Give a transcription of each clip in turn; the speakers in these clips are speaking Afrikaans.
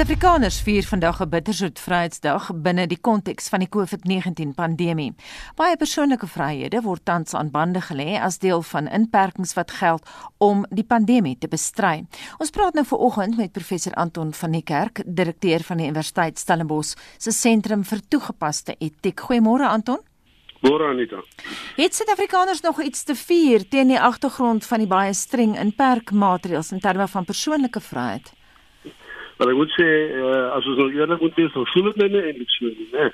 Suid-Afrikaners vier vandag 'n bittersoet Vryheidsdag binne die konteks van die COVID-19 pandemie. Baie persoonlike vryhede word tans aan bande gelê as deel van inperkings wat geld om die pandemie te bestry. Ons praat nou vanoggend met professor Anton van die Kerk, direkteur van die Universiteit Stellenbosch se sentrum vir toegepaste etiek. Goeiemôre Anton. Môre Anita. Het Suid-Afrikaners nog iets te vier teen die agtergrond van die baie streng inperkmaatreëls in terme van persoonlike vryheid? Maar ek moet sê uh, as ons nou eerlik moet wees, voel dit net eintlik so nie, né?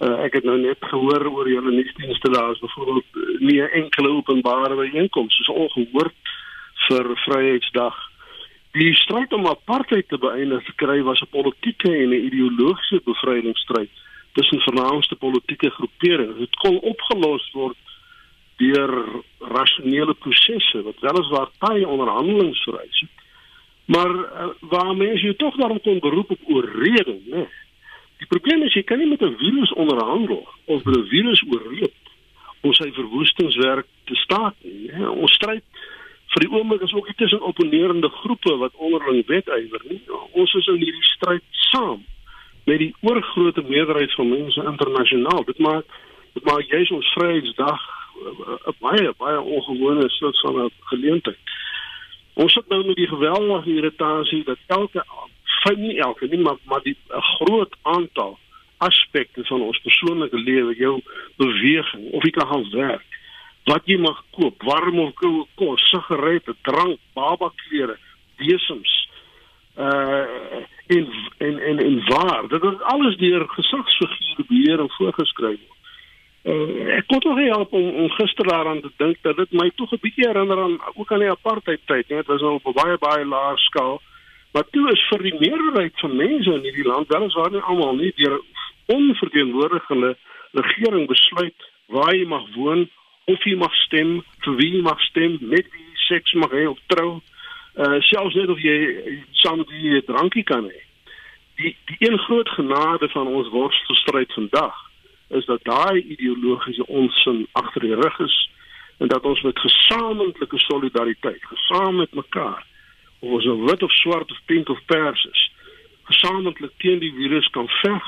Uh, ek het nou net gehoor oor julle nuusdienste daar is byvoorbeeld uh, nie 'n enkele openbare byeenkoms soos ongehoord vir Vryheidsdag. Die stryd om apartheid te beëindig kry was 'n politieke en 'n ideologiese bevrydingsstryd tussen vernaamste politieke groeperings. Dit kon opgelos word deur rasionele prosesse wat weliswaar baie onderhandelings vereis het maar uh, waar mense jy tog daarom kon beroep op oorreding, né? Die probleem is jy kan nie met 'n virus onderhandel of met 'n virus oorleef om sy verwoestingswerk te staak nie. Hè? Ons stryd vir die oomblik is ook nie tussen opponerende groepe wat onderling wetywer nie. Ons is in hierdie stryd saam met die oorgrootste meerderheid van mense internasionaal. Dit maak dit maak juis ons Vryheidsdag 'n baie baie ongewone soort van geleentheid. Ons het nou met die geweldige irritasie dat elke fyn nie elke nie maar maar die 'n groot aantal aspekte van ons persoonlike lewe, jou beweging of jy kan gaan werk, wat jy mag koop, warm of koue kos, sigarette, drank, babaklere, besems uh in in in in waar dit is alles deur gesagsfigure beheer en voorgeskryf word. Uh, ek kon tog help om, om gister daaraan te dink dat dit my tog 'n bietjie herinner aan ook aan die apartheid tyd, net was nou op 'n baie baie laer skaal. Maar toe is vir die meerderheid van mense in hierdie land, wel is waar nie almal nie deur onverteenwoordigde regering besluit waar jy mag woon, of jy mag stem, vir wie jy mag stem, met wie seks mag hê of trou. Uh selfs net of jy saam met wie jy drankie kan hê. Die die een groot genade van ons worstelstryd vandag is dat daai ideologiese onsin agter die rug is en dat ons met gesamentlike solidariteit, gesaam met mekaar, of ons nou wit of swart of pink of pers is, gesamentlik teen die virus kan veg,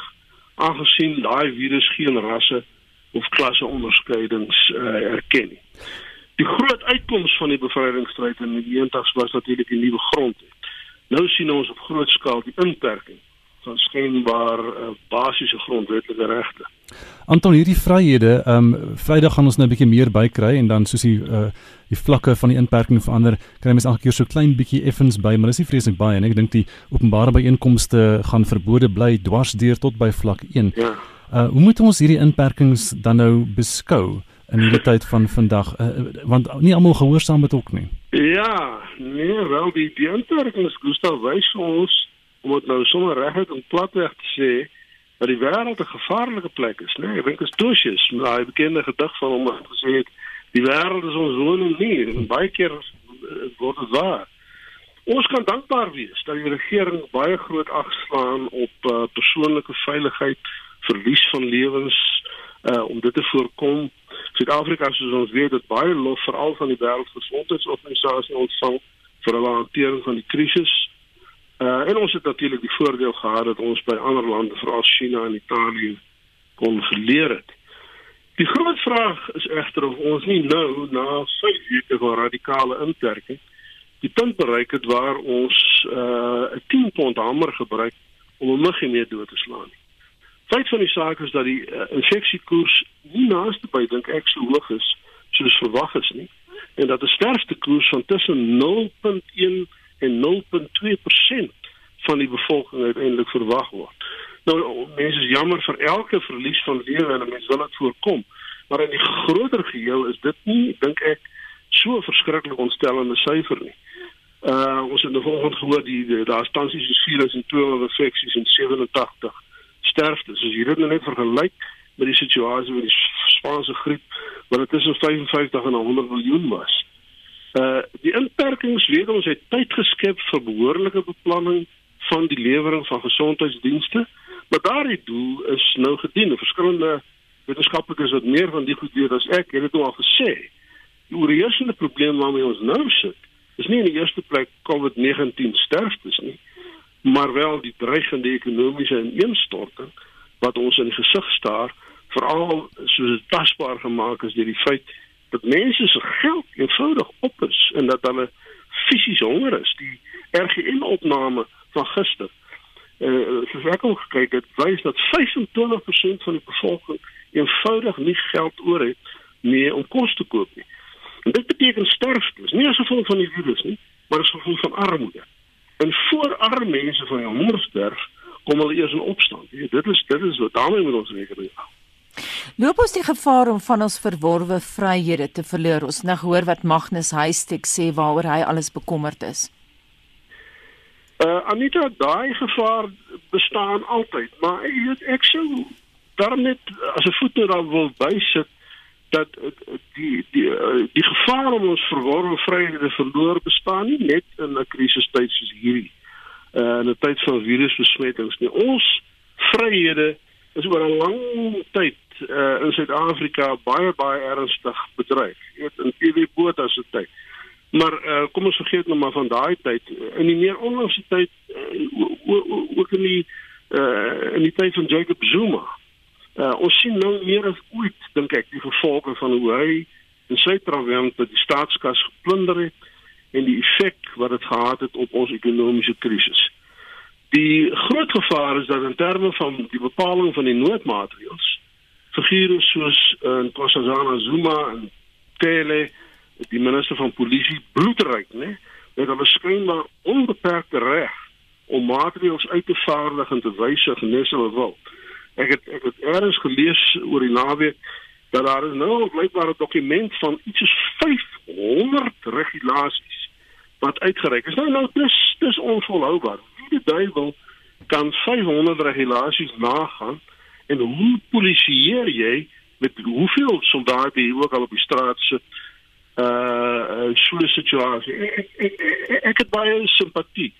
aangesien daai virus geen rasse of klasse onderskeidings uh, erken nie. Die groot uitkoms van die bevrydingsstryd in die 90's was natuurlik die nuwe grondwet. Nou sien ons op groot skaal die inperking van skynbaar uh, basiese grondwetlike regte. Anton hierdie vryhede, ehm um, Vrydag gaan ons nou 'n bietjie meer bykry en dan soos die uh, die vlakke van die inperking verander, kry mens elke keer so klein bietjie effens by, maar dis nie vreeslik baie en ek dink die openbare byeenkomste gaan verbode bly dwarsdeur tot by vlak 1. Ja. Uh hoe moet ons hierdie inperkings dan nou beskou? in hierdie tyd van vandag uh, want nie almal gehoorsaam het ook nie. Ja, nee, wel die die inperkings Gustav wys ons om dit nou sommer reguit en platweg te sê dat die wêreld 'n gevaarlike plek is, né? Nee, ek dink dit is Tosius, maar hy bekende gedig van hom het gesê die wêreld is ons woning nie en baie keer eh, word dit waar. Ons kan dankbaar wees dat die regering baie groot ag slaan op uh, persoonlike veiligheid, verlies van lewens uh om dit te voorkom. Suid-Afrika soos ons weet het baie lof veral van die wêreldgesondheidsorganisasie ontvang vir hulle hantering van die krisis. Uh en ons het natuurlik die voordeel gehad dat ons by ander lande, veral China en Italië, kon geleer het. Die groot vraag is egter of ons nie nou na 5 weke van radikale inperking die punt bereik het waar ons uh 'n 10 pond hamer gebruik om 'n muggie mee dood te slaan. Feit van die saak is dat die uh, infeksiekoers nie naaste by dink ek so hoog is soos verwag is nie en dat 'n sterftekoers van tussen 0.1 en 0.2% van die bevolking uiteindelik verwag word. Nou mense is jammer vir elke verlies van lewe en mense wil dit voorkom, maar in die groter geheel is dit nie dink ek so verskriklik ontstellende syfer nie. Uh ons het nou vanoggend gehoor die, die daar tans is 4200 infeksies en 87 sterftes. As jy dit nou net vergelyk met die situasie met die Spaanse griep wat tussen 55 en 100 miljoen was. Uh die inperkings weet ons het tyd geskep vir behoorlike beplanning van die lewering van gesondheidsdienste, maar daardie doel is nou gedien. Verskillende wetenskaplikes wat meer van die goed weet as ek, het dit al gesê. Die oorheersende probleem waarmee ons nou sit, is nie in die eerste plek COVID-19 sterftes nie. maar wel die dreigende ekonomiese ineenstorting wat ons in die gesig staar veral soos dit tasbaar gemaak is deur die feit dat mense se geld eenvoudig op is en dat hulle fisies honger is. Die RGN opname van gister eh uh, al gekyk het wys dat 25% van die bevolking eenvoudig nie geld oor het meer om kos te koop nie. En dit beteken sterfte. Nie as gevolg van die virus nie maar as gevolg van armoede. En voor arme mense van honger sterf kom hulle eers in opstand. Jy, dit is dit is wat daarmee moet ons rekening hou Loop ons die gevaar om van ons verworwe vryhede te verloor. Ons nou hoor wat Magnus Huystek sê waaroor hy alles bekommerd is. Uh Anita, daai gevaar bestaan altyd, maar jy weet ek sou daarom net as 'n voet daar wil bysit dat die die die gevaar om ons verworwe vryhede te verloor bestaan nie net in 'n krisistyd soos hierdie. Uh in 'n tyd van virusbesmettings nie. Ons vryhede is oor 'n lang tyd uh, in Suid-Afrika baie baie ernstig bedreig. Jy weet in TV Botha se tyd. Maar uh, kom ons vergeet nou maar van daai tyd in die meer onlangse tyd uh, ook in die uh, in die tyd van Jacob Zuma. Uh, ons sien nou meer as ooit dink ek die gevolge van hoe hy in sy trawend die staatskas geplunder het en die effek wat dit gehad het op ons ekonomiese krisis. Die groot gevaar is dat in terme van die bepaling van die noodmaatreëls figure soos uh, in Nkosazana Zuma en Tele die minister van polisie bloedryk nê met hulle skynbaar onbeperkte reg om maatreëls uit te vaardig en te wysig nes hulle wil. Ek het ek het eers gelees oor die naweek dat daar is nou 'n blykbare dokument van iets soos 500 regulasies wat uitgereik is. Nou nou dis dis onvolhoubaar die duiwel kan 500 regulasies nagaan en hoe polisieer jy met hoeveel soldate jy ook al op die straat sit uh so 'n situasie ek, ek, ek, ek het baie simpatie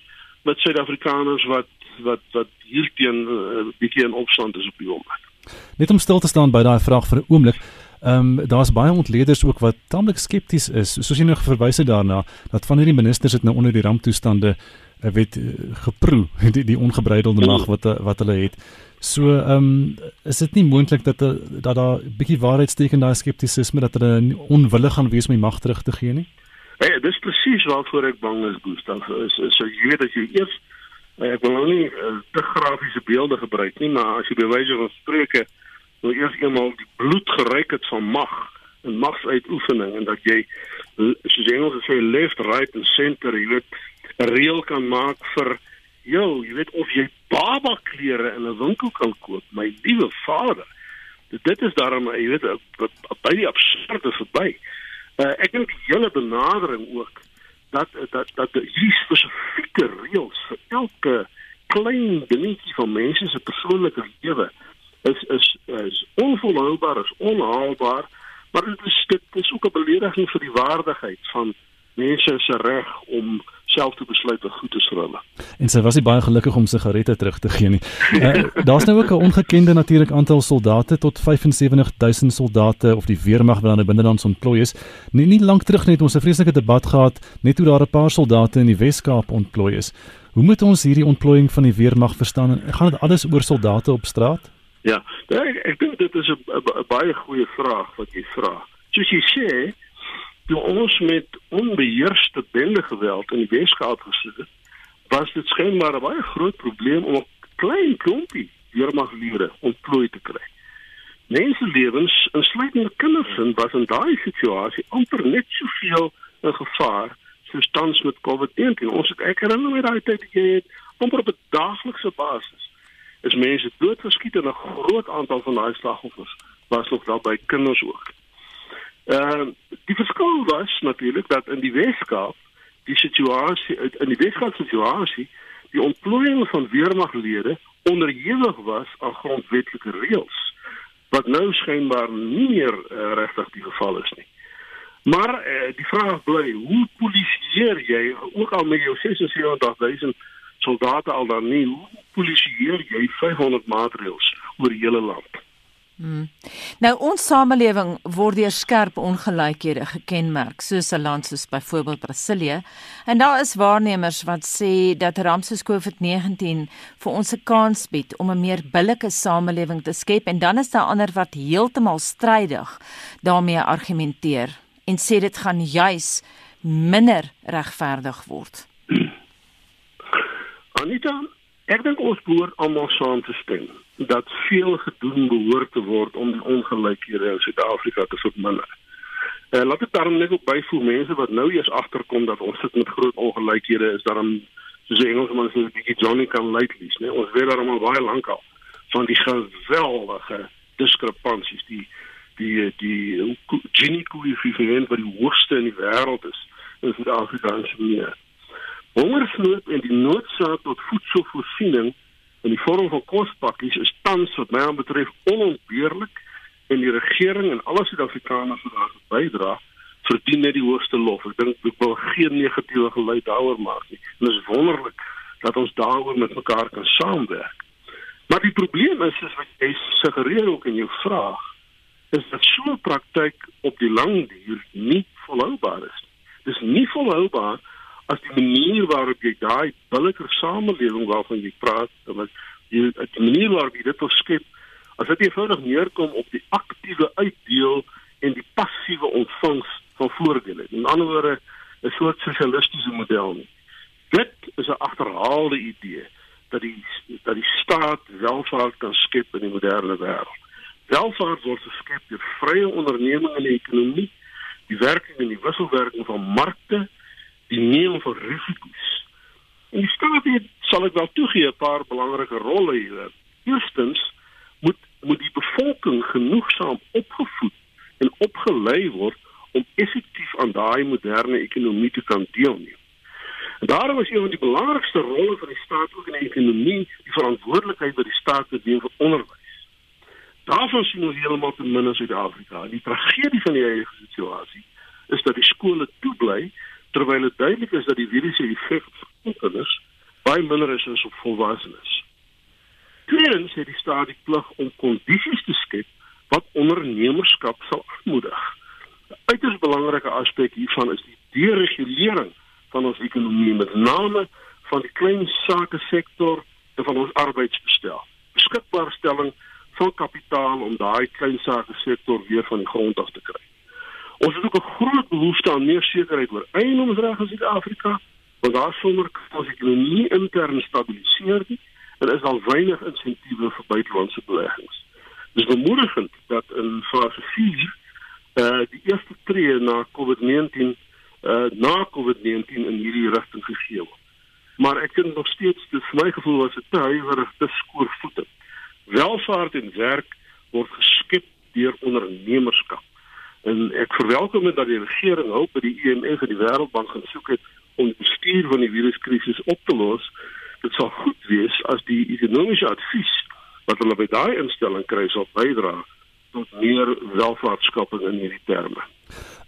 met Suid-Afrikaners wat wat wat hierteen 'n uh, bietjie in opstand is op die oomblik net om stil te staan by daai vraag vir 'n oomblik Ehm um, daar's baie ontleeders ook wat tamelik skepties is. Soos jy nou verwys het daarna dat van hierdie ministers het nou onder die ramptoestande weet eh, geproe die die ongebreidelde mag wat wat hulle het. So ehm um, is dit nie moontlik dat eh, dat daar 'n bietjie waarheid steek in daai skeptisisme dat hulle onwillig gaan wees om die mag terug te gee nie? Hey, dis presies waarvoor ek bang is, Gustav. Is, is so jy weet as jy eers eh, ek wil nou nie uh, te grafiese beelde gebruik nie, maar as jy bewyse van spreuke nou eers eenmal die bloed geryk het van mag en magsuitoefening en dat jy soos Engels sê left right and center jy weet reël kan maak vir jou, jy weet of jy baba klere in 'n winkel kan koop, my liewe vader. Dit is daarom, jy weet, by die absurde verby. Uh, ek dink die hele benadering ook dat dat dat hierdie spesifieke reëls vir elke klein dingetjie van mense se persoonlike lewe is is is onvolhoubaar, is onhaalbaar, maar dit is dit is ook 'n belediging vir die waardigheid van mense se reg om self te besluit wat goed is vir hulle. En sy was nie baie gelukkig om sigarette terug te gee nie. Uh, Daar's nou ook 'n ongekende natuurlik aantal soldate tot 75000 soldate of die weermag wat aan die binneland ontplooi is. Nie nie lank terug net ons 'n vreeslike debat gehad net hoe daar 'n paar soldate in die Wes-Kaap ontplooi is. Hoe moet ons hierdie ontplooiing van die weermag verstaan? En gaan dit alles oor soldate op straat? Ja, ek, ek dink dit is 'n baie goeie vraag wat jy vra. Soos jy sê, toe ons met onbeheerste bende geweld in die Weskaap gesit het, was dit skynbaar 'n baie groot probleem om 'n klein klompie weermaglede ontplooi te kry. Menselewens, insluitend kinders, was in daai situasie amper net soveel 'n gevaar soos tans met COVID-19. Ons het ek herinner my daai tyd jy het amper op 'n daaglikse basis is mense doodgeskiet en 'n groot aantal van daai slagoffers was nog daar by kinders ook. Ehm uh, die verskil was natuurlik dat in die Weskaap die situasie in die Weskaap situasie die ontplooiing van weermaglede onderhewig was aan grondwetlike reëls wat nou skynbaar nie meer uh, regtig die geval is nie. Maar uh, die vraag bly, hoe polisieer jy ook al met jou 76000 soldate al dan nie, hoe polisieer jy 500 maatreëls oor die hele land? Hmm. Nou ons samelewing word deur skerp ongelykhede gekenmerk, soos 'n land soos byvoorbeeld Brasilië, en daar is waarnemers wat sê dat ramp soos COVID-19 vir ons 'n kans bied om 'n meer billike samelewing te skep en dan is daar ander wat heeltemal strydig daarmee argumenteer en sê dit gaan juis minder regverdig word. Anita, ek dink ons behoort almal saam te stem dat veel gedoen behoort te word om die ongelykhede in Suid-Afrika te verminder. Eh laat dit daarom net ook byvoeg mense wat nou eers agterkom dat ons sit met groot ongelykhede is daarom soos Engelsman sê bietjie Johnny kan lightly, né? Ons weet daarom al baie lank al van die geweldige diskrepansies die die die Gini koëffisiënt wat die hoogste in die wêreld is in Suid-Afrika en Suid-Afrika. Hongersnood en die noodsaak tot voedselvoorsiening in die vorm van kospakkies is tans wat my betref onontbeerlik en die regering en alle Suid-Afrikaners wat daar bydra verdien net die hoogste lof. Ek dink ek wil geen negatiewe geluid daaroor maak nie. Dit is wonderlik dat ons daaroor met mekaar kan saamwerk. Maar die probleem is is wat jy suggereer ook in jou vraag is dat so 'n praktyk op die lang duur nie volhoubaar is. Dis nie volhoubaar as die manier waarop jy daai billike samelewing waarvan jy praat, dat jy die manier waarop jy dit wil skep, as dit eenvoudig neerkom op die aktiewe uitdeel en die passiewe ontvangs van voordele. In ander woorde, 'n soort sosialistiese model nie. Dit is 'n agterhaalde idee dat die dat die staat welvaart kan skep in die moderne wêreld. Welvaart word geskep deur vrye onderneming in die ekonomie, die werking en die wisselwerking van markte die neem van risiko's. En die staat het sal ek wel toegee 'n paar belangrike rolle hier. Eerstens moet moet die bevolking genoegsaam opgevoed en opgelei word om effektief aan daai moderne ekonomie te kan deelneem. En daarom is een van die belangrikste rolle van die staat ook in die ekonomie die verantwoordelikheid wat die staat het vir onderwys. Daarvan sien ons heeltemal te min in Suid-Afrika. Die tragedie van die huidige situasie is dat die skole toebly terwyl dit duidelik is dat die virus se effek op kinders baie minder is as op volwassenes. Tweedens het die staat die plig om kondisies te skep wat ondernemerskap sal aanmoedig. 'n Uiters belangrike aspek hiervan is die deregulering van ons ekonomie met name van die klein sake sektor en van ons arbeidsbestel. Beskikbaarstelling van kapitaal om daai klein sake sektor weer van die grond af te kry. Ons het ook 'n groot behoefte aan meer sekerheid oor eiendomsreg in Suid-Afrika, want daar sonder ons ekonomie intern stabiliseer nie en is al weinig insentiewe vir buitelandse beleggings. Dis bemoedigend dat in fase 4 eh uh, die eerste tree na COVID-19 eh uh, na COVID-19 in hierdie rigting gegee word. Maar ek dink nog steeds dis my gevoel was dit huiwerig te skoorvoete. Welvaart en werk word geskep deur ondernemerskap En ek verwelkom dit dat die regering hulp by die IMF en die Wêreldbank gaan soek het om die bestuur van die viruskrisis op te los. Dit sal goed wees as die ekonomiese advies wat hulle by daai instelling kry sal bydra tot meer welvaartskaping in hierdie terme.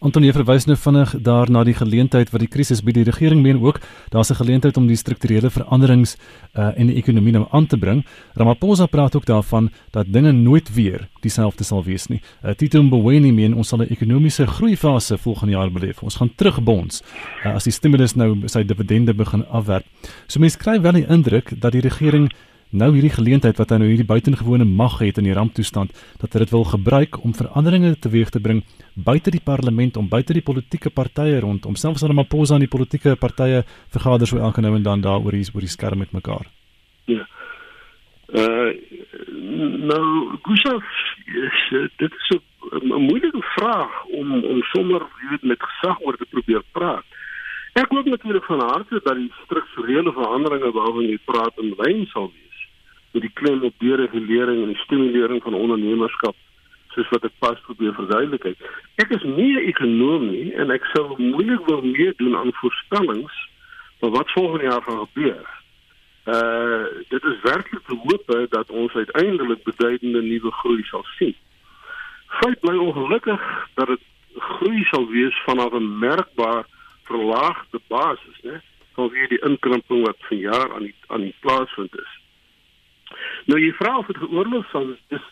Antonie verwys nou vinnig daar na die geleentheid wat die krisis bied. Die regering meen ook daar's 'n geleentheid om die strukturele veranderings uh, in die ekonomie nou aan te bring. Ramaphosa praat ook daarvan dat dinge nooit weer dieselfde sal wees nie. Uh, Tito Mboweni meen ons sal 'n ekonomiese groeifase volgende jaar beleef. Ons gaan terugbons uh, as die stimulus nou sy dividende begin afwerk. So mense kry wel die indruk dat die regering nou hierdie geleentheid wat hy nou hierdie buitengewone mag het in die ramptoestand dat hy dit wil gebruik om veranderinge teweeg te bring buite die parlement om buite die politieke partye rondom selfs aan Maposa en die politieke partye vergader so elke nou en dan daar oor die oor die skerm met mekaar. Ja. Uh nou Gustav, dit is 'n moeilike vraag om om sommer weet met gesag oor te probeer praat. Ek glo natuurlik van harte dat die strukturele veranderinge waarvan jy praat in lyn sal wees met die klem op deregulering en die stimulering van ondernemerskap soos wat ek pas probeer verduidelik. Ek is nie 'n ekonom nie en ek sou moeilik wil meer doen aan voorspellings van wat volgende jaar gaan gebeur. Uh dit is werklik te hoop dat ons uiteindelik beduidende nuwe groei sal sien. Feit bly ongelukkig dat dit groei sal wees vanaf 'n merkbaar verlaagde basis, né? Vanweer die inkrimping wat vanjaar aan die aan die plaas vind is. Nou jy vra of dit geoorloof sal is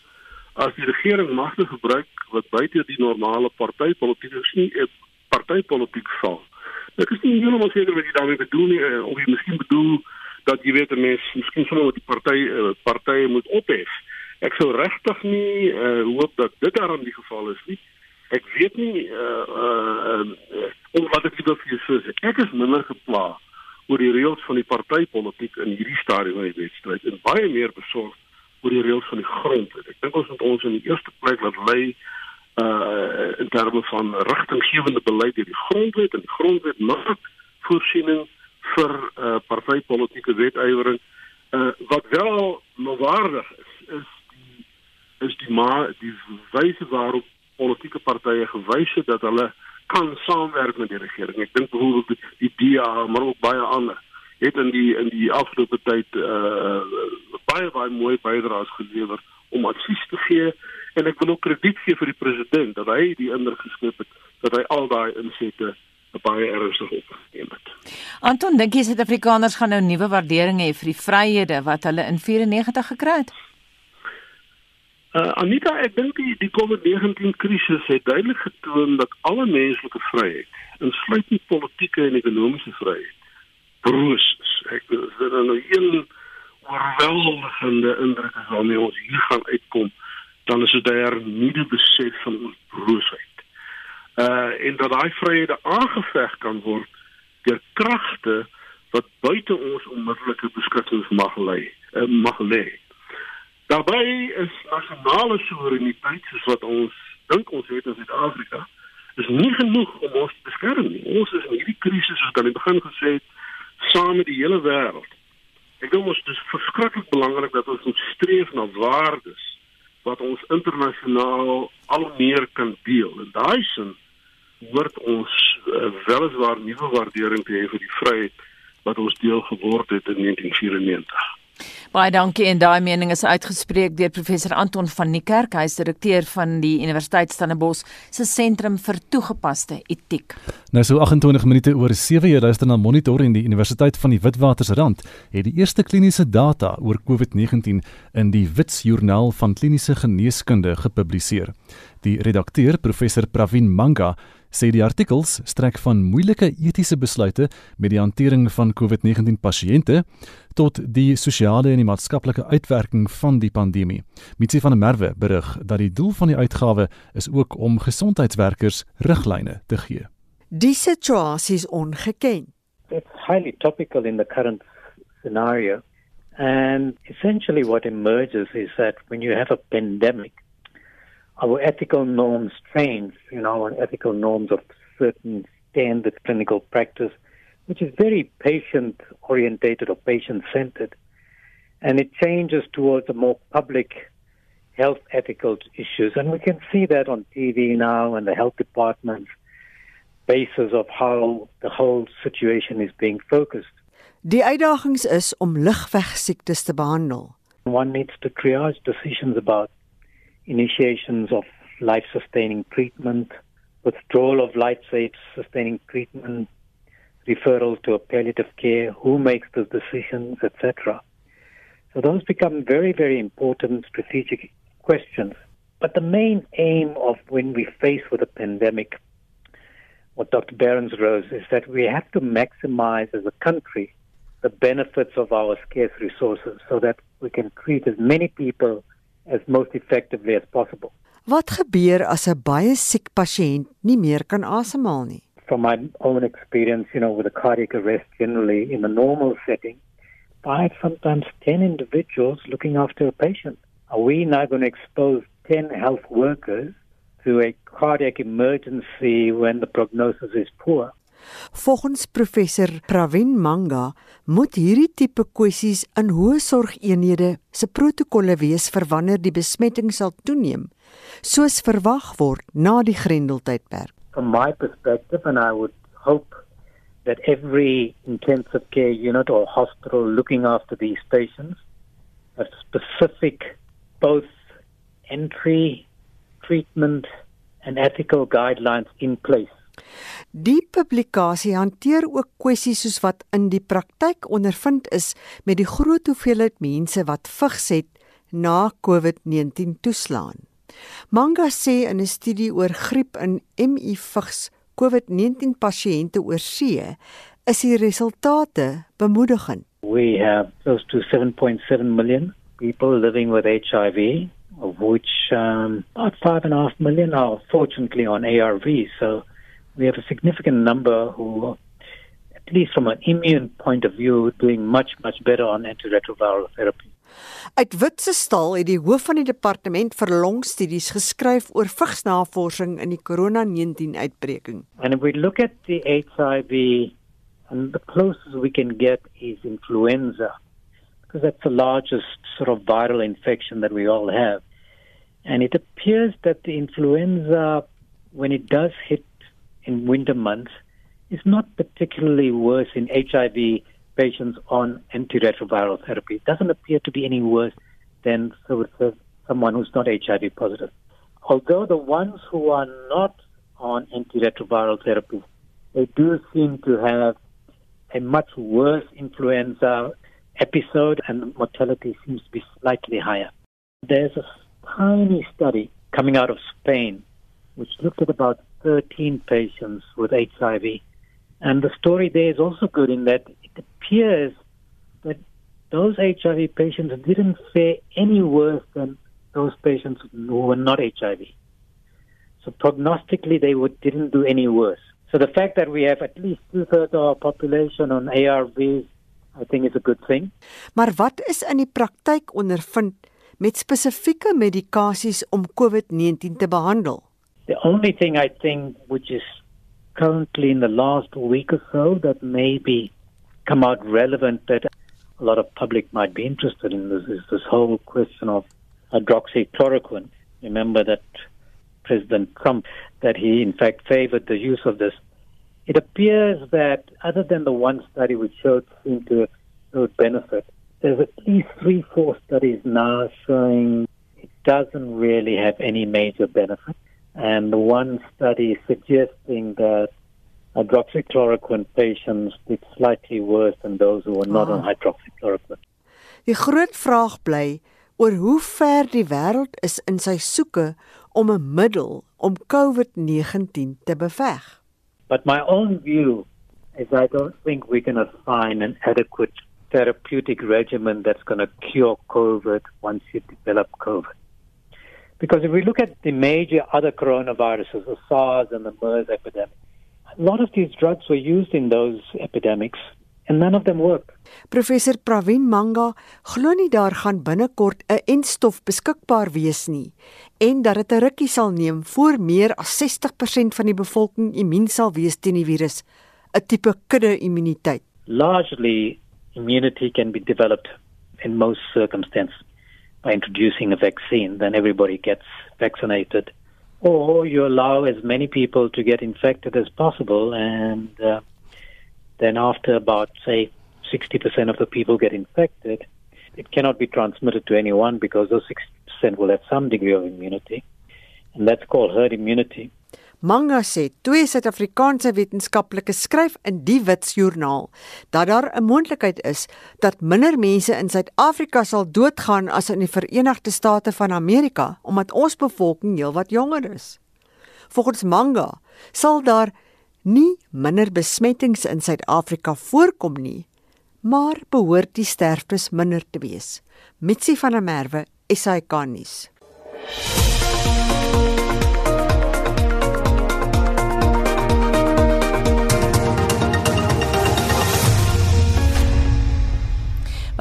as die regering magte gebruik wat buite die normale partytetiek is nie 'n partytetiek val. Ek is nie heeltemal seker wat jy daarmee bedoel nie eh, of jy miskien bedoel dat jy weet mens miskien sommer met die party uh, partye moet ophef. Ek sou regtig nie uh, hoop dat dit daarom die geval is nie. Ek weet nie uh uh, uh om wat ek wil vir jou sê. Ek is minder gepla oor die reëls van die partytetiek in hierdie stadium van die wedstryd en baie meer besorgd oor die reëls van die grondwet. Ek dink ons moet ons in die eerste plek laat lei uh in terme van rigtinggewende beleid deur die grondwet en die grondwet maak voorsiening vir uh partytetiese wetywering uh wat wel noodwaardig is is die is die maar die wyse waarop politieke partye gewys het dat hulle kan saamwerk met die regering. Ek dink byvoorbeeld die DA maar ook baie ander het in die in die afgelope tyd uh baie baie mooi bydraes gelewer om advies te gee en ek wil ook krediet gee vir die president dat hy die indruk geskep het dat hy al daai insette baie ernstig opgeneem het. Anton, dink jy Suid-Afrikaners gaan nou nuwe waardering hê vir die vryhede wat hulle in 94 gekry het? Uh, Anita, ek dink die, die COVID-19 krisis het duidelik getoon dat alle menslike vryheid, insluitend politieke en ekonomiese vryheid, broos is. Ek dis nou een oorweldigende indruk as waarmee ons hier gaan uitkom, dan is dit nie die besef van ons broosheid. Uh en dat daai vryhede aangeveg kan word deur kragte wat buite ons onmiddellike beskikkings mag lê, uh, mag lê. Daarbey is nasionale soewereiniteit soos wat ons dink ons het in Suid-Afrika is nie genoeg om ons te beskerm nie. Ons is in hierdie krisis soos aan die begin gesê het, saam met die hele wêreld. Ek dink ons dis verskriklik belangrik dat ons moet streef na waardes wat ons internasionaal al meer kan deel. En daai sin word ons uh, weliswaar nuwe waardering te hê vir die vryheid wat ons deel geword het in 1994. Baie dankie en daai mening is uitgespreek deur professor Anton van Niekerk, hy is direkteur van die Universiteit Stellenbosch se sentrum vir toegepaste etiek. Nou so 28 minute oor 7 jy luister na Monitor en die Universiteit van die Witwatersrand het die eerste kliniese data oor COVID-19 in die Wits Joernaal van Kliniese Geneeskunde gepubliseer. Die redakteur, professor Pravin Manga, sê die artikels strek van moeilike etiese besluite met die hantering van COVID-19 pasiënte tot die sosiale en die maatskaplike uitwerking van die pandemie. Mitsi van der Merwe berig dat die doel van die uitgawe is ook om gesondheidswerkers riglyne te gee. Die situasie is ongeken. It's highly topical in the current scenario and essentially what emerges is that when you have a pandemic our ethical norms change, you know, our ethical norms of certain standard clinical practice, which is very patient orientated or patient centered. And it changes towards a more public health ethical issues. And we can see that on TV now and the health department's basis of how the whole situation is being focused. Die uitdagings is om lugweegsiektes te behandel. One needs to triage decisions about initiations of life sustaining treatment, withdrawal of life sustaining treatment, referral to a palliative care, who makes those decisions, etc. So those become very, very important strategic questions. But the main aim of when we face with a pandemic, what Dr. Behrens rose is that we have to maximize as a country the benefits of our scarce resources so that we can treat as many people as most effectively as possible. Wat gebeur as 'n baie siek pasiënt nie meer kan asemhaal nie? From my own experience, you know, with a cardiac arrest generally in a normal setting, five sometimes 10 individuals looking after a patient. Are we now going to expose 10 health workers to a cardiac emergency when the prognosis is poor? Volgens professor Pravin Manga moet hierdie tipe kwessies in hoë sorgeenhede se protokolle wees vir wanneer die besmetting sal toeneem, soos verwag word na die Grendeltydperk. From my perspective and I would hope that every intensive care unit or hospital looking after these patients have specific both entry, treatment and ethical guidelines in place Die publikasie hanteer ook kwessies soos wat in die praktyk ondervind is met die groot hoeveelheid mense wat vigs het na COVID-19 toeslaan. Manga sê in 'n studie oor griep in MI vigs COVID-19 pasiënte oor see is die resultate bemoedigend. We have close to 7.7 million people living with HIV, of which um, about 5.5 million are fortunately on ARV. So we have a significant number who, at least from an immune point of view, doing much, much better on antiretroviral therapy. Uit Witse-stal het die hoof van die departement vir longstudies geskryf oor vigsnavorsing in die corona-19 uitbreking. And if we look at the HIV and the closest we can get is influenza because that's the largest sort of viral infection that we all have. And it appears that the influenza, when it does hit in winter months, is not particularly worse in HIV patients on antiretroviral therapy. It doesn't appear to be any worse than so someone who's not HIV positive. Although the ones who are not on antiretroviral therapy, they do seem to have a much worse influenza episode and mortality seems to be slightly higher. There's a tiny study coming out of Spain which looked at about 13 patients with HIV. And the story there is also good in that it appears that those HIV patients didn't fare any worse than those patients who were not HIV. So prognostically, they would, didn't do any worse. So the fact that we have at least two thirds of our population on ARVs, I think is a good thing. Maar wat is in die praktyk ondervind met spesifieke medikasies om COVID-19 te behandel? The only thing I think which is currently in the last week or so that maybe come out relevant that a lot of public might be interested in this is this whole question of hydroxychloroquine. Remember that President Trump that he in fact favored the use of this. It appears that other than the one study which showed seemed to show benefit, there's at least three, four studies now showing it doesn't really have any major benefit. And one study suggesting that hydroxychloroquine patients did slightly worse than those who were not oh. on hydroxychloroquine. Die groot vraag bly oor hoe ver die wêreld is in sy soeke om 'n middel om COVID-19 te beveg. But my own view is I don't think we're going to find an adequate therapeutic regimen that's going to cure COVID once you develop COVID. Because if we look at the major other coronaviruses, the SARS and the MERS epidemic, a lot of these drugs were used in those epidemics and none of them work. Professor Pravin Manga glo nie daar gaan binnekort 'n enstof beskikbaar wees nie en dat dit 'n rukkie sal neem voor meer as 60% van die bevolking immuun sal wees teen die virus, 'n tipe kudde-immuniteit. Largely immunity can be developed in most circumstances by introducing a vaccine then everybody gets vaccinated or you allow as many people to get infected as possible and uh, then after about, say, 60% of the people get infected, it cannot be transmitted to anyone because those 60% will have some degree of immunity. And that's called herd immunity. Manga sê twee Suid-Afrikaanse wetenskaplikes skryf in die Witsjoernaal dat daar 'n moontlikheid is dat minder mense in Suid-Afrika sal doodgaan as in die Verenigde State van Amerika omdat ons bevolking heelwat jonger is. Volgens Manga sal daar nie minder besmettings in Suid-Afrika voorkom nie, maar behoort die sterftes minder te wees. Mitsi van der Merwe, SAK nuus.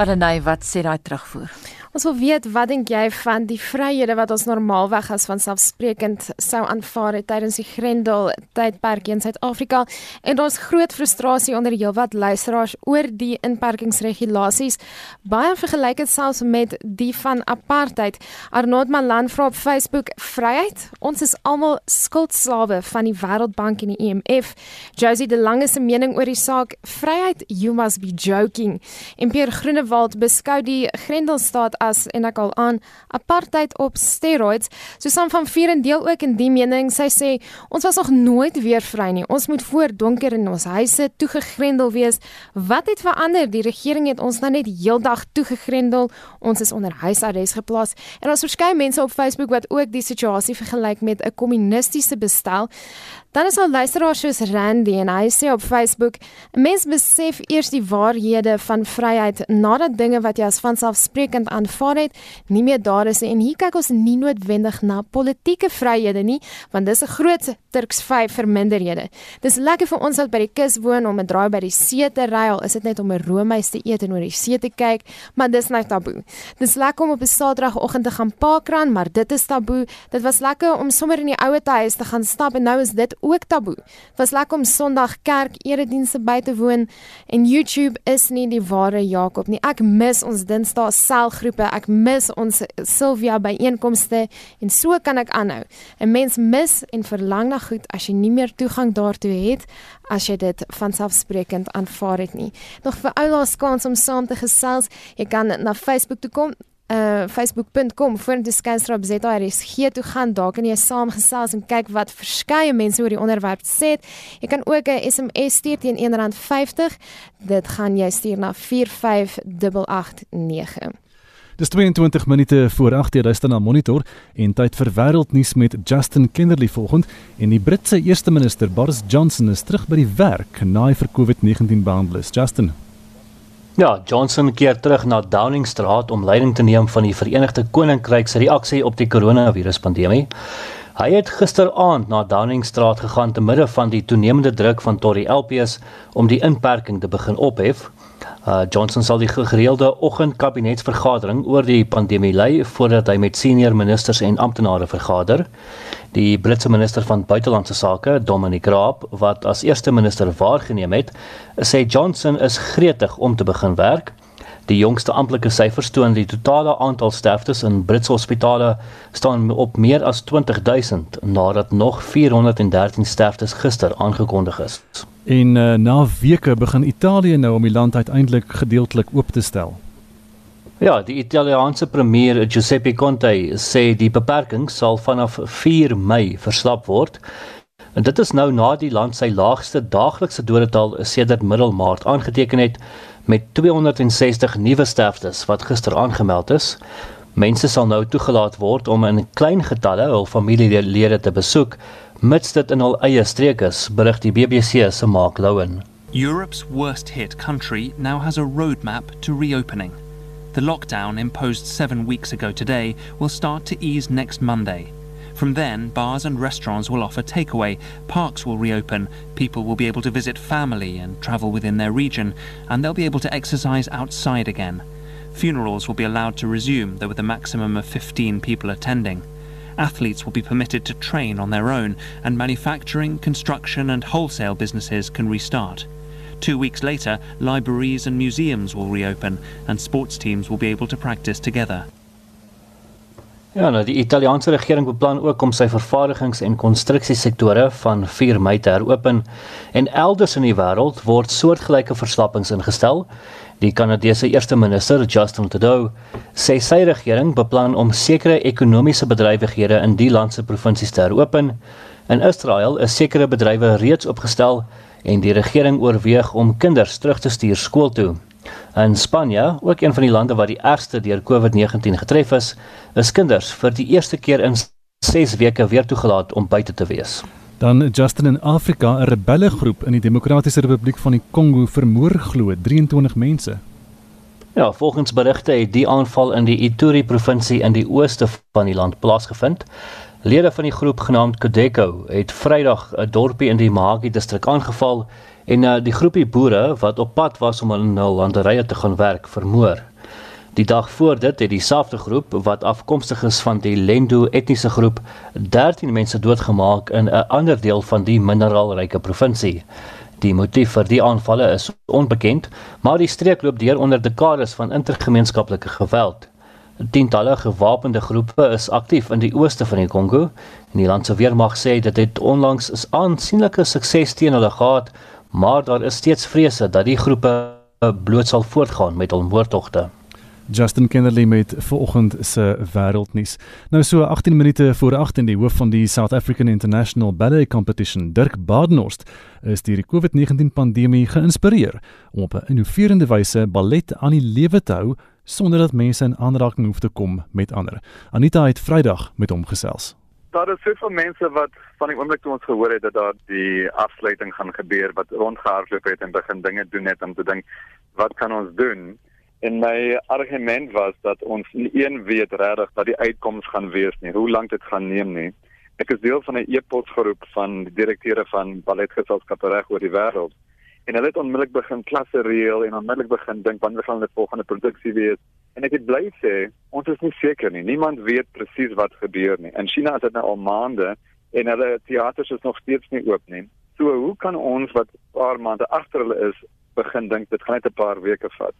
Wat dan nou wat sê daai terugvoer? Ons wil weet wat dink jy van die vryhede wat ons normaalweg as vanselfsprekend sou aanvaar tydens die Grendel tydperk in Suid-Afrika? En daar's groot frustrasie onder heelwat luisteraars oor die inperkingsregulasies. Baie vergelyk dit selfs met die van apartheid. Arnold Malan vra op Facebook vryheid? Ons is almal skuldslawe van die Wêreldbank en die IMF Josie de Lange se mening oor die saak vryheid you must be joking. En Pierre Groenewald beskou die Grendelstaat as en ek al aan apartheid op steroids. Susan van Vieren deel ook in die mening. Sy sê ons was nog nooit weer vry nie. Ons moet voor donker in ons huise toegegrendel wees. Wat het verander? Die regering het ons nou net heeldag toegegrendel. Ons is onder huisarrest geplaas. En ons verskeie mense op Facebook wat ook die situasie vergelyk met 'n kommunistiese bestel. Dan is al luisteraars soos Randy en hy sê op Facebook: "’n Mens besef eers die waarhede van vryheid nadat dinge wat jy as vanselfsprekend aanvaar het, nie meer daar is. En hier kyk ons nie noodwendig na politieke vryhede nie, want dis 'n groot Turks vyf verminderhede. Dis lekker vir ons wat by die kus woon om 'n draai by die see te ry, al is dit net om 'n roomys te eet en oor die see te kyk, maar dis net taboe. Dis lekker om op 'n Saterdagoggend te gaan parkrun, maar dit is taboe. Dit was lekker om sommer in die ouete huis te gaan stap en nou is dit ook taboe. Was lekker om Sondag kerk eredienste by te woon en YouTube is nie die ware Jakob nie. Ek mis ons Dinsdae selgroepe, ek mis ons Sylvia byeenkomste en so kan ek aanhou. 'n Mens mis en verlang na goed as jy nie meer toegang daartoe het as jy dit vanselfsprekend aanvaar het nie. Nog vir oulaas kans om saam te gesels, jy kan na Facebook toe kom uh facebook.com vorentoe skynstrap ZRSG toe gaan daar kan jy saamgesels en kyk wat verskeie mense oor die onderwerp sê. Jy kan ook 'n SMS stuur teen R1.50. Dit gaan jy stuur na 45889. Dis 22 minute voor 8:00 jy luister na Monitor en tyd vir wêreldnuus met Justin Kennerly volgend en die Britse eerste minister Boris Johnson is terug by die werk na hy vir COVID-19 behandel is. Justin Ja, Johnson keer terug na Downing Street om leiding te neem van die Verenigde Koninkryk se reaksie op die koronaviruspandemie. Hy het gisteraand na Downing Street gegaan te midde van die toenemende druk van Tory LPs om die inperking te begin ophef. Uh, Johnson sal die gereelde oggendkabinetsvergadering oor die pandemie lei voordat hy met senior ministers en amptenare vergader. Die Britse minister van buitelandse sake, Dominic Raab, wat as eerste minister waargeneem het, sê Johnson is gretig om te begin werk. Die jongste amptelike syfers toon die totale aantal sterftes in Britse hospitale staan op meer as 20000 nadat nog 413 sterftes gister aangekondig is. En uh, na weke begin Italië nou om die land uiteindelik gedeeltelik oop te stel. Ja, die Italiaanse premier Giuseppe Conte sê die beperking sal vanaf 4 Mei verslap word. En dit is nou na die land sy laagste daaglikse dodetal sedert middel Maart aangeteken het met 260 nuwe sterftes wat gister aangemeld is. Mense sal nou toegelaat word om in klein getalle hul familielede te besoek mits dit in hul eie streek is, berig die BBC se Mark Lowen. Europe's worst hit country now has a roadmap to reopening. The lockdown imposed 7 weeks ago today will start to ease next Monday. From then, bars and restaurants will offer takeaway, parks will reopen, people will be able to visit family and travel within their region, and they'll be able to exercise outside again. Funerals will be allowed to resume, though with a maximum of 15 people attending. athletes will be permitted to train on their own, and manufacturing, construction, and wholesale businesses can restart. Two weeks later, libraries and museums will reopen, and sports teams will be able to practice together. Ja, nou die Italiaanse regering beplan ook om sy vervaardigings- en konstruksiesektore van 4 Mei te heropen en elders in die wêreld word soortgelyke verslappings ingestel Die Kanadese eerste minister, Justin Trudeau, sê sy regering beplan om sekere ekonomiese bedrywighede in die land se provinsies te heropen. In Israel is sekere bedrywe reeds opgestel en die regering oorweeg om kinders terug te stuur skool toe. In Spanje, ook een van die lande wat die ergste deur COVID-19 getref is, is kinders vir die eerste keer in 6 weke weer toegelaat om buite te wees. Dan Justin in Afrika, 'n rebellegroep in die Demokratiese Republiek van die Kongo vermoor glo 23 mense. Ja, volgens berigte het die aanval in die Ituri provinsie in die ooste van die land plaasgevind. Lede van die groep genaamd Kodeko het Vrydag 'n dorpie in die Mahagi distrik aangeval en uh, die groepie boere wat op pad was om in hul landerye te gaan werk, vermoor. Die dag voor dit het dieselfde groep wat afkomstig is van die Lendu etniese groep 13 mense doodgemaak in 'n ander deel van die mineraalryke provinsie. Die motief vir die aanvalle is onbekend, maar die streek loop deur onder dekades van intergemeenskaplike geweld. Tientalle gewapende groepe is aktief in die ooste van die Kongo en die land se weermag sê dit het onlangs 'n aansienlike sukses teen hulle gehad, maar daar is steeds vrese dat die groepe bloot sal voortgaan met hul moordtogte. Justin Kennerly met vanoggend se wêreldnuus. Nou so 18 minute voor 8 in die hoof van die South African International Ballet Competition, Dirk Badenhorst, is deur die COVID-19 pandemie geïnspireer om op 'n innoverende wyse ballet aan die lewe te hou sonder dat mense in aanraking hoef te kom met ander. Anita het Vrydag met hom gesels. Daar is soveel mense wat van die oomblik toe ons gehoor het dat daar die afsluiting gaan gebeur wat rondgehardloop het en begin dinge doen net om te dink wat kan ons doen? En my argument was dat ons nie een weet regtig wat die uitkoms gaan wees nie, hoe lank dit gaan neem nie. Ek is deel van 'n e-posgroep van die direkteure van balletgeselskappe reg oor die wêreld. En hulle het onmiddellik begin klasse reël en onmiddellik begin dink wanneer gaan die volgende produksie wees. En ek het bly sê, ons is nie seker nie. Niemand weet presies wat gebeur nie. In China is dit nou al maande en hulle teaters is nog steeds nie oop nie. So hoe kan ons wat 'n paar maande agter hulle is begin dink dit gaan net 'n paar weke vat?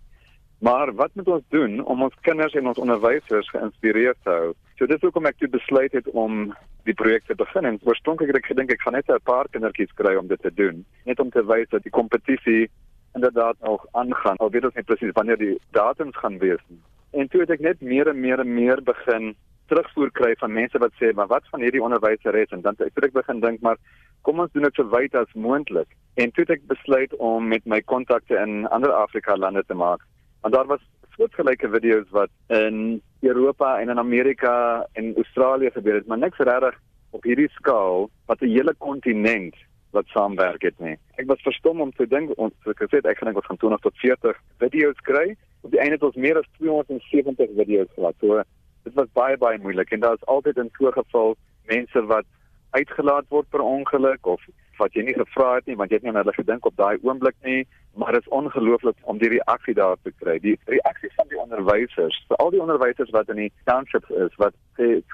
Maar wat moet ons doen om ons kinders en ons onderwysers geïnspireerd te hou? So dis hoekom ek toe besluit het om die projek te begin. En oorspronklik het ek gedink ek gaan net 'n paar kindertjies kry om dit te doen, net om te wys dat die kompetisie inderdaad nog aangaan. Al weet ons nie presies wanneer die datums gaan wees nie. En toe het ek net meer en meer en meer begin terugvoer kry van mense wat sê, "Maar wat van hierdie onderwyseres?" En dan het ek begin dink, "Maar kom ons doen dit so wyd as moontlik." En toe het ek besluit om met my kontakte in ander Afrika lande te maak Want daar was soortgelyke video's wat in Europa en in Amerika en Australië gebeur het, maar niks regtig op hierdie skaal wat 'n hele kontinent wat saamwerk het nie. Ek was verstom om te dink ons het gesê ek gaan net van 20 tot 40 video's kry. Op die einde het ons meer as 270 video's gehad. So dit was baie baie moeilik en daar is altyd in so 'n geval mense wat uitgelaat word per ongeluk of wat jy nie gevra het nie want jy het nie aan hulle gedink op daai oomblik nie maar dit is ongelooflik om die reaksie daar te kry die reaksie van die onderwysers vir al die onderwysers wat in die townships is wat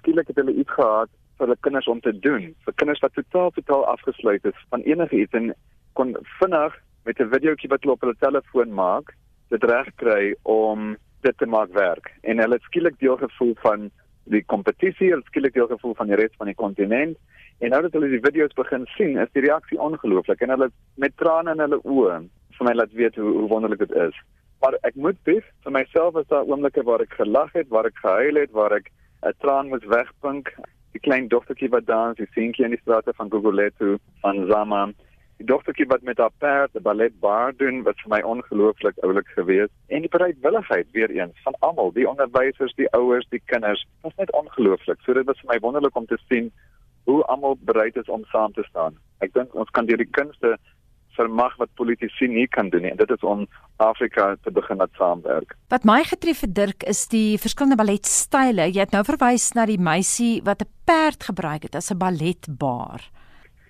skielik het hulle iets gehad vir hulle kinders om te doen vir kinders wat totaal totaal afgesluit is van enige iets en kon vinnig met 'n videoetjie wat hulle op hulle telefoon maak dit reg kry om dit te maak werk en hulle het skielik deel gevoel van die kompetisie, hulle skielik deel gevoel van die res van die kontinent En nou dat hulle die video's begin sien, is die reaksie ongelooflik en hulle met trane in hulle oë vir my laat weet hoe, hoe wonderlik dit is. Maar ek moet bes vir myself as daar oomblikke waar ek gelag het, waar ek gehuil het, waar ek 'n traan moes wegpink. Die klein dogtertjie wat dans, die seentjie in die strate van Gugulethu van Zama. Die dogtertjie wat met haar perd die ballet bar doen wat vir my ongelooflik oulik gewees en die bereidwilligheid weer eens van almal, die onderwysers, die ouers, die kinders, was net ongelooflik. So dit was vir my wonderlik om te sien hoe almal bereid is om saam te staan. Ek dink ons kan deur die kunste vermag wat politici nie kan doen nie en dit is om Afrika te begin met saamwerk. Wat my getref het Dirk is die verskillende balletstyle. Jy het nou verwys na die meisie wat 'n perd gebruik het as 'n balletbaar.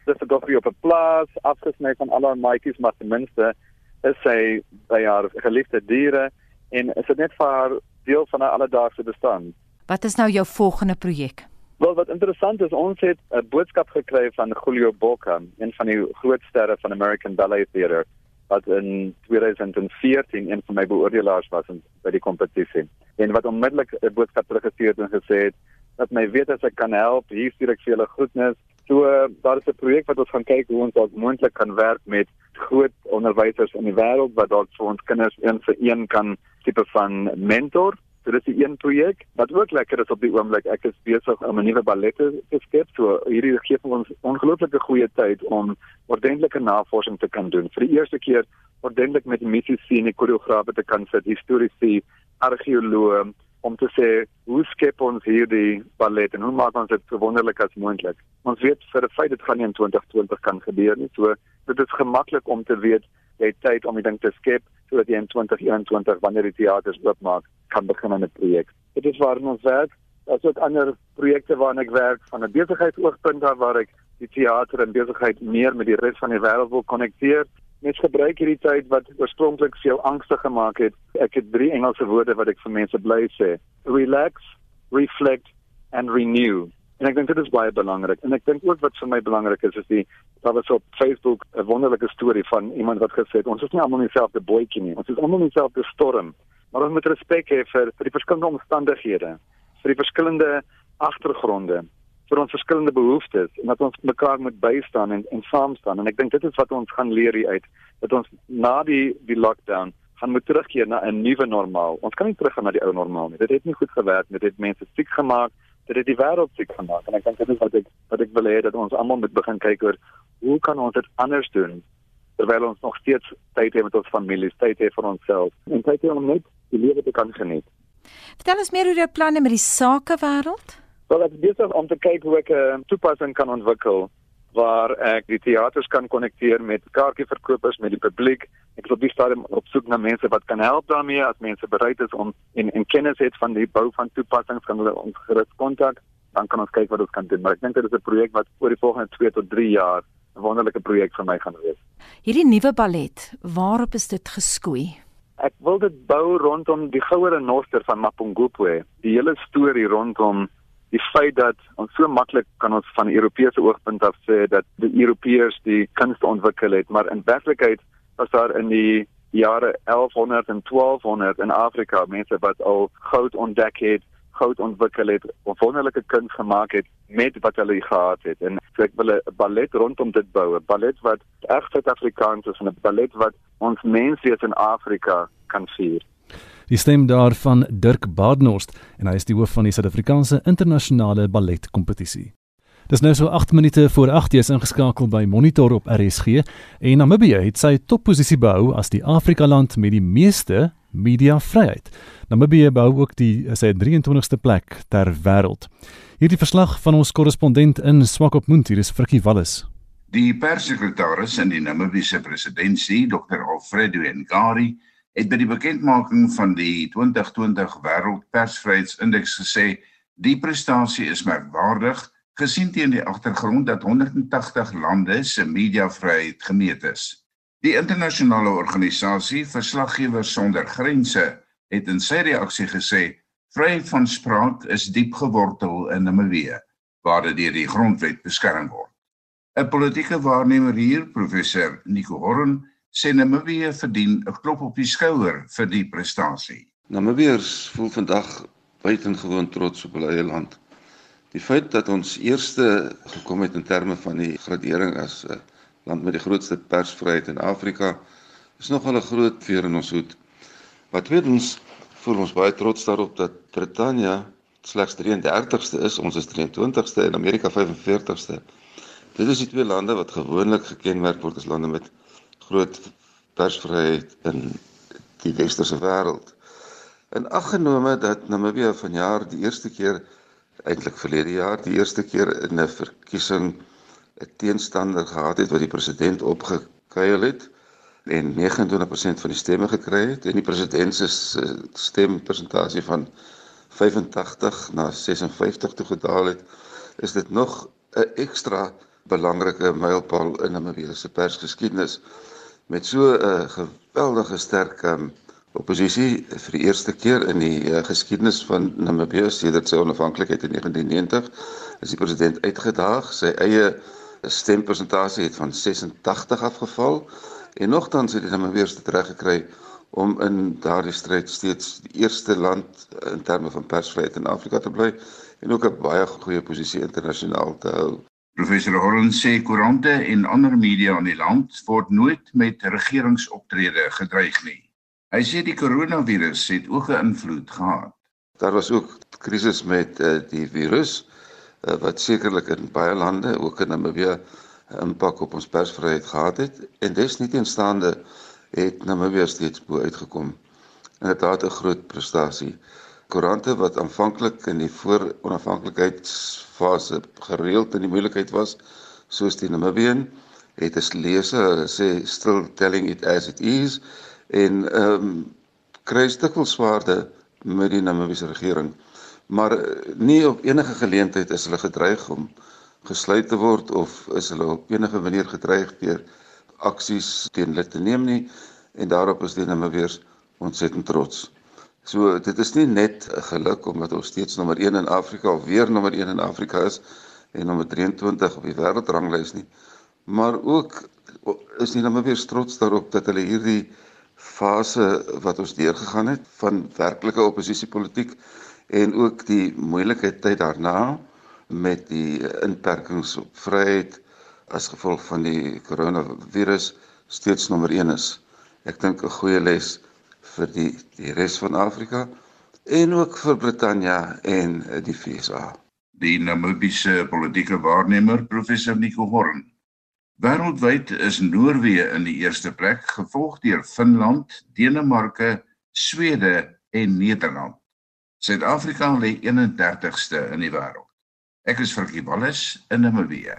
Dit is dogter op 'n plaas afgesny van alle maatjies maar ten minste is sy by haar geliefde diere en is dit net vir haar deel van haar alledaagse bestaan. Wat is nou jou volgende projek? Wel wat interessant is, ons het 'n boodskap gekry van Julio Boca, een van die groot sterre van American Ballet Theatre, wat in 2014 een van my beoordelaars was in, by die kompetisie. En wat onmiddellik 'n boodskap teruggestuur het en gesê het dat my weet as ek kan help, hier stuur ek vir julle groetnis. So daar is 'n projek wat ons gaan kyk hoe ons dalk moontlik kan werk met groot onderwysers in die wêreld wat dalk vir ons kinders een vir een kan tipe van mentor So dis 'n een projek wat ook lekker is op die oomblik. Ek is besig om 'n nuwe ballet te skep. So hierdie gee vir ons ongelooflike goeie tyd om ordentlike navorsing te kan doen. Vir die eerste keer ordentlik met die musisië en die koreograwe te kan sit, historiese argeoloë om te sê hoe skep ons hierdie ballet en hoe maak ons dit so wonderlik as moontlik. Ons weet vir 'n feit dit gaan nie in 2020 kan gebeur nie. So dit is gemaklik om te weet jy het tyd om die ding te skep sodat jy in 2021 wanneer die teaters oopmaak kan begin aan 'n projek. Dit is waar ons werk. Daar's ook ander projekte waarna ek werk van 'n besigheidsoogpunt af waar ek die teater en besigheid meer met die res van die wêreld wil konnekteer. Mens gebruik hierdie tyd wat oorspronklik vir jou angstig gemaak het. Ek het drie Engelse woorde wat ek vir mense bly sê. Relax, reflect and renew. En ek dink dit is baie belangrik. En ek dink ook wat vir my belangrik is is die daar was op Facebook 'n wonderlike storie van iemand wat gesê het ons is nie almal dieselfde bootjie nie. Ons is almal dieselfde storm. Maar ons moet respek hê vir vir die verskillende omstandighede, vir die verskillende agtergronde, vir ons verskillende behoeftes en dat ons mekaar moet bystaan en en saam staan. En ek dink dit is wat ons gaan leer hier uit dat ons na die die lockdown gaan moet terugkeer na 'n nuwe normaal. Ons kan nie teruggaan na die ou normaal nie. Dit het nie goed gewerk nie. Dit het mense siek gemaak. Dit het die wêreld siek gemaak. En ek dink dit is wat ek wat ek wil hê dat ons almal moet begin kyk oor hoe kan ons dit anders doen terwyl ons nog steeds tyd het met ons families, tyd het vir onsself en tyd het om net die lewe te kan geniet. Vertel ons meer oor jou planne met die sakewêreld. Wel, ek besig om te kyk hoe ek 'n uh, toepassing kan ontwikkel waar ek die teaters kan konnekteer met kaartjieverkopers met die publiek. Ek wil bestaan op soek na mense wat kan help daarmee as mense bereid is om en en kennis het van die bou van toepassings kan hulle ons gerus kontak. Dan kan ons kyk wat ons kan doen. Maar ek dink dit is 'n projek wat oor die volgende 2 tot 3 jaar 'n wonderlike projek vir my gaan wees. Hierdie nuwe ballet, waarop is dit geskoei? Ek wil dit bou rondom die goue renoster van Mapungubwe. Die hele storie rondom die feit dat ons so maklik kan ons van Europese oogpunt af sê dat die Europeërs die kuns ontwikkel het, maar in werklikheid was daar in die jare 1100 en 1200 in Afrika mense wat al goud ontdek het, goud ontwikkel het, wonderlike kuns gemaak het met wat hulle gehad het. En so ek wil 'n ballet rondom dit bou, 'n ballet wat reg Suid-Afrikaans is en 'n ballet wat ons mense in Afrika kan vier. Die stem daarvan Dirk Badenhorst en hy is die hoof van die Suid-Afrikaanse Internasionale Ballet Kompetisie. Dis nou so 8 minute voor 8 jy is ingeskakel by Monitor op RSG en Namibië het sy topposisie behou as die Afrika land met die meeste media vryheid. Namibië behou ook die sy 23ste plek ter wêreld. Hierdie verslag van ons korrespondent in Swakopmund hier is Frikkie Wallis. Die perssekretaris in die Namibiese presidentskap, Dr. Alfredo Ngari, het by die bekendmaking van die 2020 Wêreld Persvryheidsindeks gesê die prestasie is merkwaardig gesien teen die agtergrond dat 180 lande se mediavryheid gemeet is. Die internasionale organisasie Verslaggewers sonder Grense het in sy reaksie gesê vryheid van spraak is diep gewortel in Namibië waar dit deur die grondwet beskerm word. 'n Politieke waarnemer hier, professor Nico Horn, sê Namibië verdien 'n klop op die skouer vir die prestasie. Namibiërs voel vandag buitengewoon trots op hulle eie land. Die feit dat ons eerste gekom het in terme van die gradering as 'n land met die grootste persvryheid in Afrika is nogal 'n groot veer in ons hoed. Wat tweedens voel ons baie trots daarop dat Brittanje slegs 33ste is, ons is 23ste en Amerika 45ste. Dit is die twee lande wat gewoonlik gekenmerk word as lande met groot persvryheid in die westerse wêreld. En aggenome dat Namibië vanjaar die eerste keer eintlik verlede jaar die eerste keer in 'n verkiesing 'n teenstander gehad het wat die president opgekuiel het en 29% van die stemme gekry het en die president se stempersentasie van 85 na 56 toe gedaal het, is dit nog 'n ekstra belangrike mylpaal in Namibië se persgeskiedenis met so 'n uh, geweldige sterk um, oppositie vir die eerste keer in die uh, geskiedenis van Namibië sedert sy onafhanklikheid in 1990 is die president uitgedaag sy eie stempersentasie het van 86 afgeval en nogtans het die Namibiërs dit reg gekry om in daardie stryd steeds die eerste land in terme van persvryheid in Afrika te bly en ook 'n baie goeie posisie internasionaal te hou. Professor Holland sê koerante en ander media in die land word nooit met regeringsoptrede gedreig nie. Hy sê die koronavirus het ook 'n invloed gehad. Daar was ook krisis met uh, die virus uh, wat sekerlik in baie lande ook in Namibië 'n impak op ons persvryheid gehad het en desnieteenstaande het Namibië steeds bo uitgekom. En dit het 'n groot prestasie. Koerante wat aanvanklik in die voor onafhanklikheids fase gereeld in die moeilikheid was soos die Namibian het as leser sê still telling it as it is en ehm um, kry stikkels swaarde met die Namibiese regering maar eh, nie op enige geleentheid is hulle gedreig om gesluit te word of is hulle op enige manier gedreig deur aksies teen hulle te neem nie en daarop is die Namibiërs ontsettend trots. So dit is nie net 'n geluk omdat ons steeds nommer 1 in Afrika of weer nommer 1 in Afrika is en nommer 23 op die wêreldranglys nie, maar ook is nie nommer weer trots daarop dat hulle hierdie fase wat ons deurgegaan het van werklike oppositiepolitiek en ook die moeilike tyd daarna met die inperkings op vryheid as gevolg van die koronavirus steeds nommer 1 is. Ek dink 'n goeie les vir die die res van Afrika en ook vir Brittanje en uh, die FSA. Die Namibiese politieke waarnemer professor Nico Horn. Wêreldwyd is Noorwe in die eerste plek, gevolg deur Finland, Denemarke, Swede en Nederland. Suid-Afrika lê 31ste in die wêreld. Ek is Frankie Wallis in Namibië.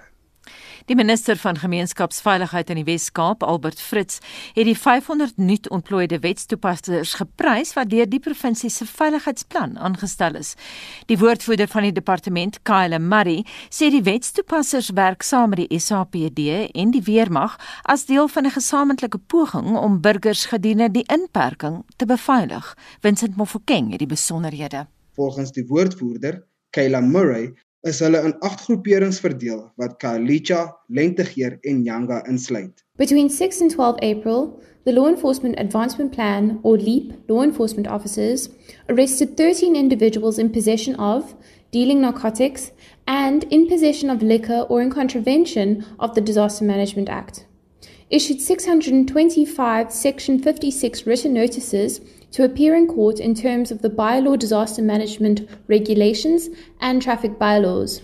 Die minister van gemeenskapsveiligheid in die Wes-Kaap, Albert Fritz, het die 500 nuut ontplooide wetstoepassers geprys wat deur die provinsie se veiligheidsplan aangestel is. Die woordvoerder van die departement, Kyle Murray, sê die wetstoepassers werk saam met die SAPD en die weermag as deel van 'n gesamentlike poging om burgers gedurende die inperking te beveilig. Vincent Mofokeng het die besonderhede. Volgens die woordvoerder, Kyle Murray, is hulle in 8 groeperings verdeel wat Lentegeer en Nyanga insluit. Between 6 and 12 April, the Law Enforcement Advancement Plan or LEAP law enforcement officers arrested 13 individuals in possession of dealing narcotics and in possession of liquor or in contravention of the Disaster Management Act. Issued 625 section 56 written notices to appear in court in terms of the bylaw disaster management regulations and traffic bylaws.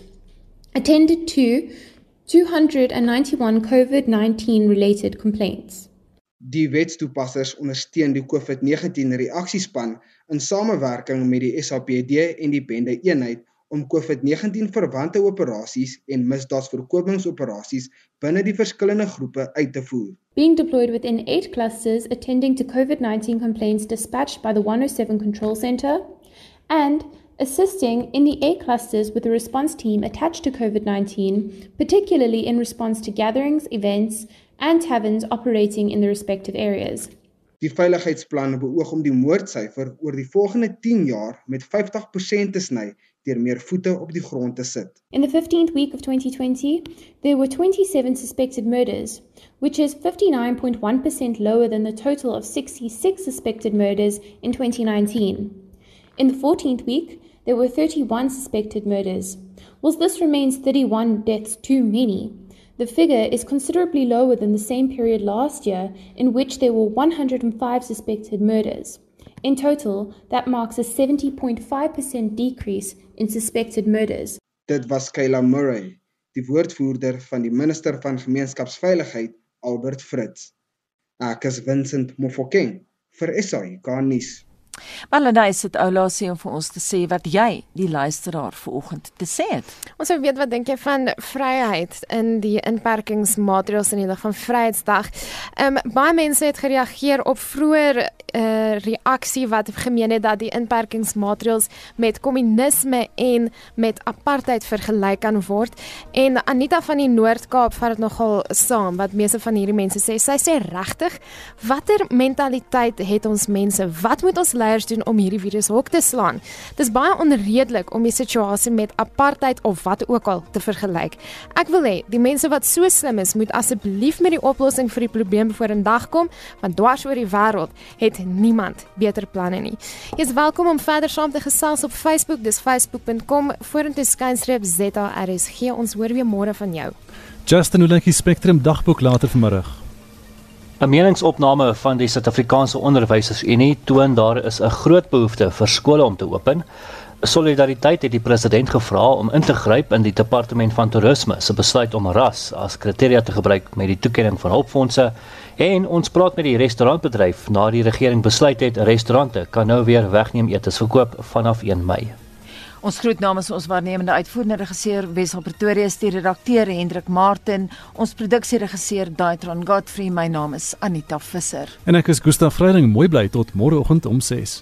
Attended to 291 COVID 19 related complaints. Die wetstoepassers ondersteun die COVID-19 reaksiespan in samewerking met die SAPD en die bende eenheid om COVID-19 verwante operasies en misdaadvoorkomingsoperasies binne die verskillende groepe uit te voer. Being deployed within 8 clusters attending to COVID-19 complaints dispatched by the 107 Control Center and assisting in the A clusters with the response team attached to COVID-19, particularly in response to gatherings, events, and taverns operating in the respective areas. Die veiligheidsplan beoog om die moordsyfer oor die volgende 10 jaar met 50% te sny deur meer voete op die grond te sit. In the 15th week of 2020, there were 27 suspected murders, which is 59.1% lower than the total of 66 suspected murders in 2019. In the 14th week, there were 31 suspected murders. Whilst this remains 31 deaths too many, the figure is considerably lower than the same period last year, in which there were 105 suspected murders. In total, that marks a 70.5% decrease in suspected murders. Dit was Kayla Murray, die woordvoerder van die minister van gemeenskapsveiligheid, Albert Fritz. Ek is Vincent Mofokeng vir SAK nuus. Malanay sit oulaas hier om vir ons te sê wat jy die luisteraar vanoggend te sê het. Ons wil weet wat dink jy van vryheid in die inperkingsmaatreëls in die lig van Vryheidsdag? Ehm um, baie mense het gereageer op vroeër uh, reaksie wat gemeen het dat die inperkingsmaatreëls met kommunisme en met apartheid vergelyk kan word. En Anita van die Noord-Kaap vat dit nogal saam wat meeste van hierdie mense sê. Sy sê regtig, watter mentaliteit het ons mense? Wat moet ons leiers doen om hierdie virus hok te slaan. Dis baie onredelik om die situasie met apartheid of wat ook al te vergelyk. Ek wil hê die mense wat so slim is, moet asseblief met die oplossing vir die probleem vorendag kom, want dwars oor die wêreld het niemand beter planne nie. Jy is welkom om verder saam te gesels op Facebook. Dis facebook.com vorentoe skynstreep ZARSG. Ons hoor weer môre van jou. Justin Ulike Spectrum dagboek later vanmiddag. 'n Meningsopname van die Suid-Afrikaanse Onderwysersunie toon daar is 'n groot behoefte vir skole om te open. Solidariteit het die president gevra om in te gryp in die departement van toerisme se besluit om ras as kriteria te gebruik met die toekenning van hulpfondse en ons praat met die restaurantbedryf na die regering besluit het restaurante kan nou weer wegneem etes verkoop vanaf 1 Mei. Ons groet namens ons waarnemende uitvoerende regisseur Wessel Pretoria, die redakteur Hendrik Martin, ons produksieregisseur Daitron Godfrey, my naam is Anita Visser. En ek is Gustaf Vreiding, mooi bly tot môreoggend om 6.